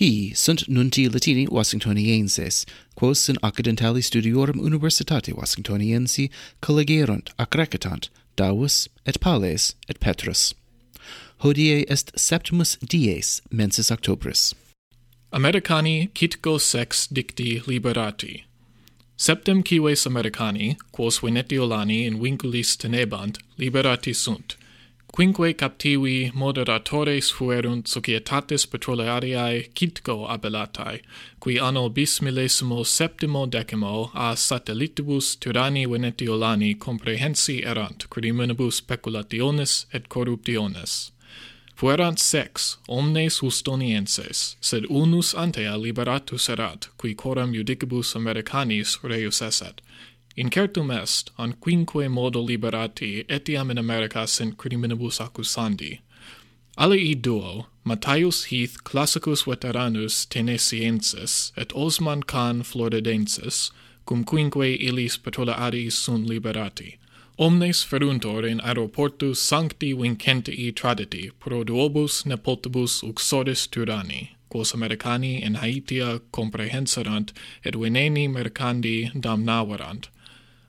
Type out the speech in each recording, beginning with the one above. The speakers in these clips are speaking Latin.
Hi sunt nunti Latini Washingtonienses, quos in accidentali studiorum universitate Washingtoniensi collegerunt, accrecitant Davus et Pales et Petrus. Hodie est septimus dies mensis Octobris. Americani citgo sex dicti liberati. Septem cives Americani, quos venetiolani in vinculis tenebant, liberati sunt quinque captivi moderatores fuerunt societates petroleariae citgo appellatae, qui anno bis millesimo septimo decimo a satellitibus tyranni venetiolani comprehensi erant criminibus peculationes et corruptiones. Fuerant sex, omnes hustonienses, sed unus antea liberatus erat, qui coram judicibus Americanis reus esset, Incertum est, on quinque modo liberati etiam in America sint criminibus accusandi. Alii duo, Matthias Heath Classicus Veteranus Tenesiensis et Osman Khan Floridensis, cum quinque illis petularis sunt liberati. Omnes feruntur in aeroportu sancti vincentii traditi, pro duobus nepotibus uxoris tyranni, quos Americani in Haitia comprehenserant et veneni mercandi damnaverant,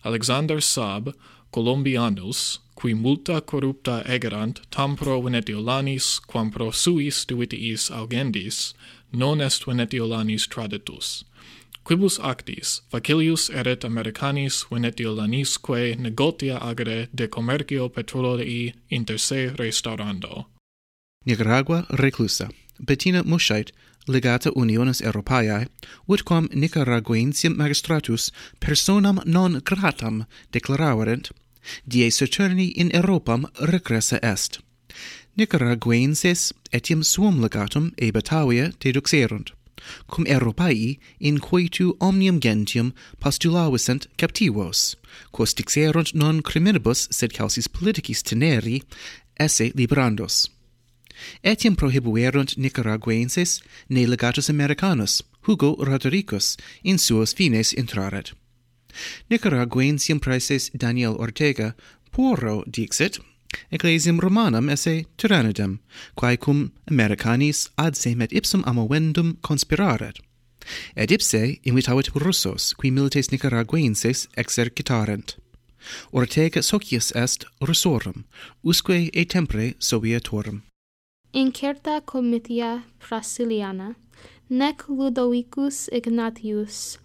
Alexander Saab, Colombianus, qui multa corrupta egerant tam pro Venetiolanis quam pro suis duitiis augendis, non est Venetiolanis traditus. Quibus actis facilius eret Americanis Venetiolanisque negotia agere de commercio petrolei inter se restaurando. Nicaragua reclusa. Bettina Muscheit, legata uniones Europaeae, utquam Nicaraguensium magistratus personam non gratam declaraverent, die Saturni in Europam regressa est. Nicaraguenses etiam suum legatum ebetavia deduxerunt, cum Europae in quietu omnium gentium postulavissent captivos, quos dixerunt non criminibus sed causis politicis teneri esse liberandos. Etiam prohibuerunt Nicaraguenses ne legatus Americanus, Hugo Rodericus, in suos fines intraret. Nicaraguensium praeses Daniel Ortega puro dixit, ecclesiam Romanam esse tyrannidem, quae cum Americanis ad semet ipsum amovendum conspiraret. Et ipse invitavit Russos, qui milites Nicaraguenses exercitarent. Ortega socius est Russorum, usque e tempore sovietorum. Incerta comitia Brasiliana, nec Ludovicus Ignatius,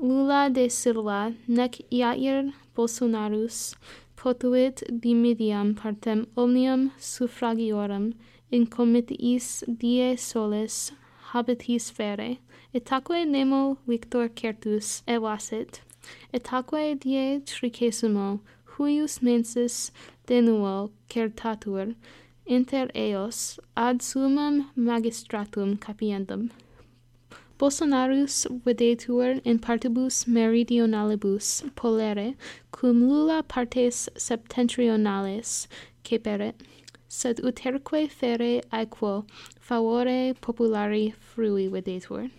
Lula de Silva, nec Jair Bolsonarus, potuit dimidiam partem omnium suffragiorum in comitiis die solis habitis fere, etaque nemo victor certus evasit, etaque die tricesimo huius mensis de nuo certatur, inter eos ad summum magistratum capiendum. Bolsonarus videtur in partibus meridionalibus polere, cum lula partes septentrionales ceperet, sed uterque fere aequo favore populari frui videtur.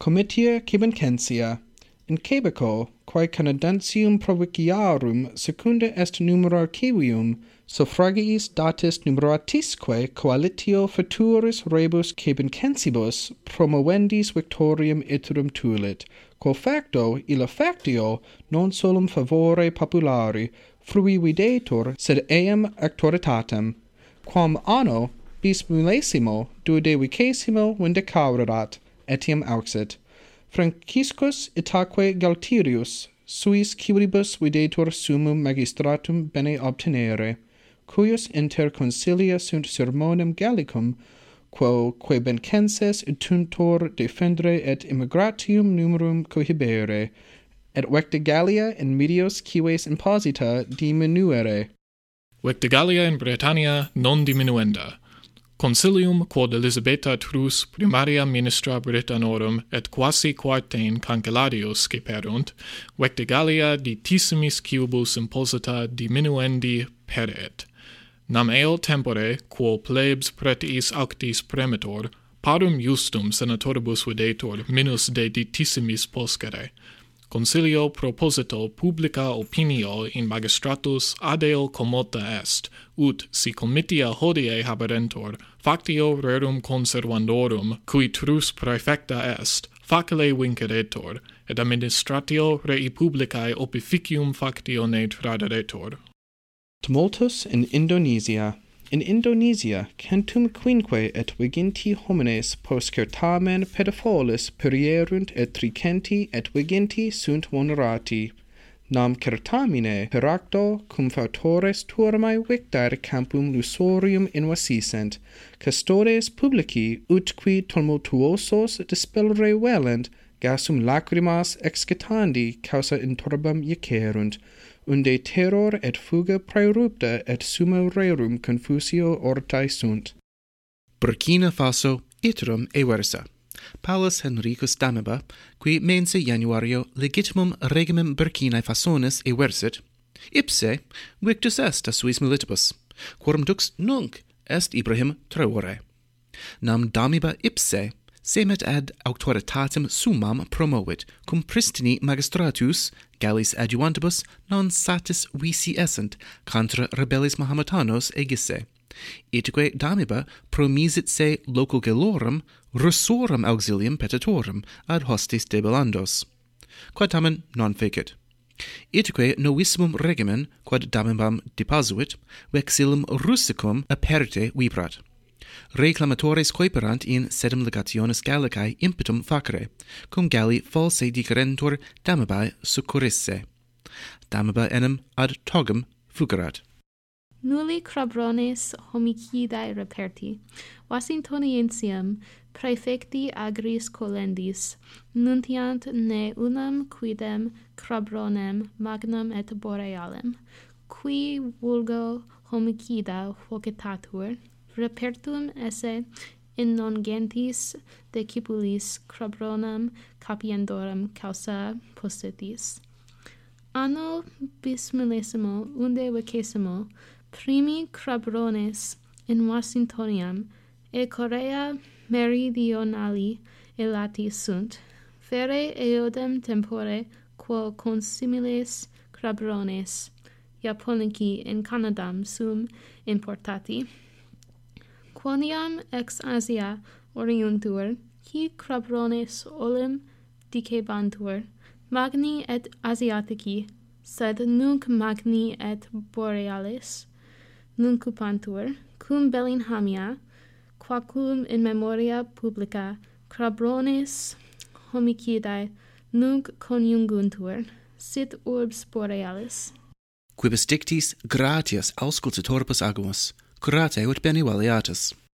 Comitia Cibencensia In Quebeco, quae Canadensium proviciarum secunda est numero civium suffragiis datis numeratisque coalitio futuris rebus quebencensibus promovendis victorium iterum tulit, quo facto illa factio non solum favore populari fruividetur, sed eam auctoritatem, quam anno bis millesimo duodecimo vindicaverat, etiam auxit. Franciscus itaque Galtirius suis quibus videtur sumum magistratum bene obtenere, cuius inter concilia sunt sermonem Gallicum, quo quebencenses utuntur defendere et immigratium numerum cohibere, et vecta Gallia in medios cives imposita diminuere. Vecta Gallia in Britannia non diminuenda, Consilium quod Elisabetta Trus primaria ministra Britannorum et quasi quartain cancellarios sceperunt, vecte Gallia ditissimis cubus imposita diminuendi peret. Nam eo tempore, quo plebs pretis actis premitor, parum justum senatoribus videtur minus de ditissimis poscere, Consilio proposito publica opinio in magistratus adeo commota est, ut si comitia hodie haberentur, factio rerum conservandorum, cui trus praefecta est, facile vinceretur, et administratio rei publicae opificium factione traderetur. Tumultus in Indonesia in Indonesia centum quinque et viginti homines postcertamen pedofolis perierunt et tricenti et viginti sunt monerati nam certamine per acto cum fautores turmae victar campum lusorium invasisent, castores publici ut qui tumultuosos dispellere velent, gasum lacrimas excitandi causa in torbam iecerunt, unde terror et fuga praerupta et summa rerum confusio ortae sunt. Burkina Faso iterum eversa. Paulus Henricus Damiba, qui mense Januario legitimum regimen Burkinae Fasonis eversit, ipse victus est a suis militibus, quorum dux nunc est Ibrahim Traore. Nam Damiba ipse semet ad auctoritatem summam promovit, cum pristini magistratus, gallis adjuvantibus, non satis visi essent, contra rebellis Mahometanos egisse. Itque damiba promisit se local gelorum, resorum auxilium petitorum ad hostis debelandos. Quod tamen non fecit. Itque novissimum regimen, quod damibam depasuit, vexillum russicum aperte vibrat reclamatores coeperant in sedem legationes Gallicae impetum facere, cum Galli false dicerentur damabae succurrisse. Damaba enim ad togum fugerat. Nulli crabrones homicidae reperti, Washingtoniensium praefecti agris colendis, nuntiant ne unam quidem crabronem magnum et borealem, qui vulgo homicida vocetatur, repertum esse in non gentis decipulis crabronam capiendorum causa postetis. Anno bismillesimo unde vicesimo primi crabrones in Washingtoniam e Corea meridionali elati sunt, fere eodem tempore quo consimiles crabrones Japonici in Canadam sum importati quoniam ex Asia oriuntur, qui crabrones olim dicebantur, magni et Asiatici, sed nunc magni et borealis nunc cupantur, cum Bellinhamia, quacum in memoria publica crabrones homicidae nunc coniunguntur, sit urbs borealis. Quibus dictis gratias auscultatoribus agumus, curate ut bene valiatus.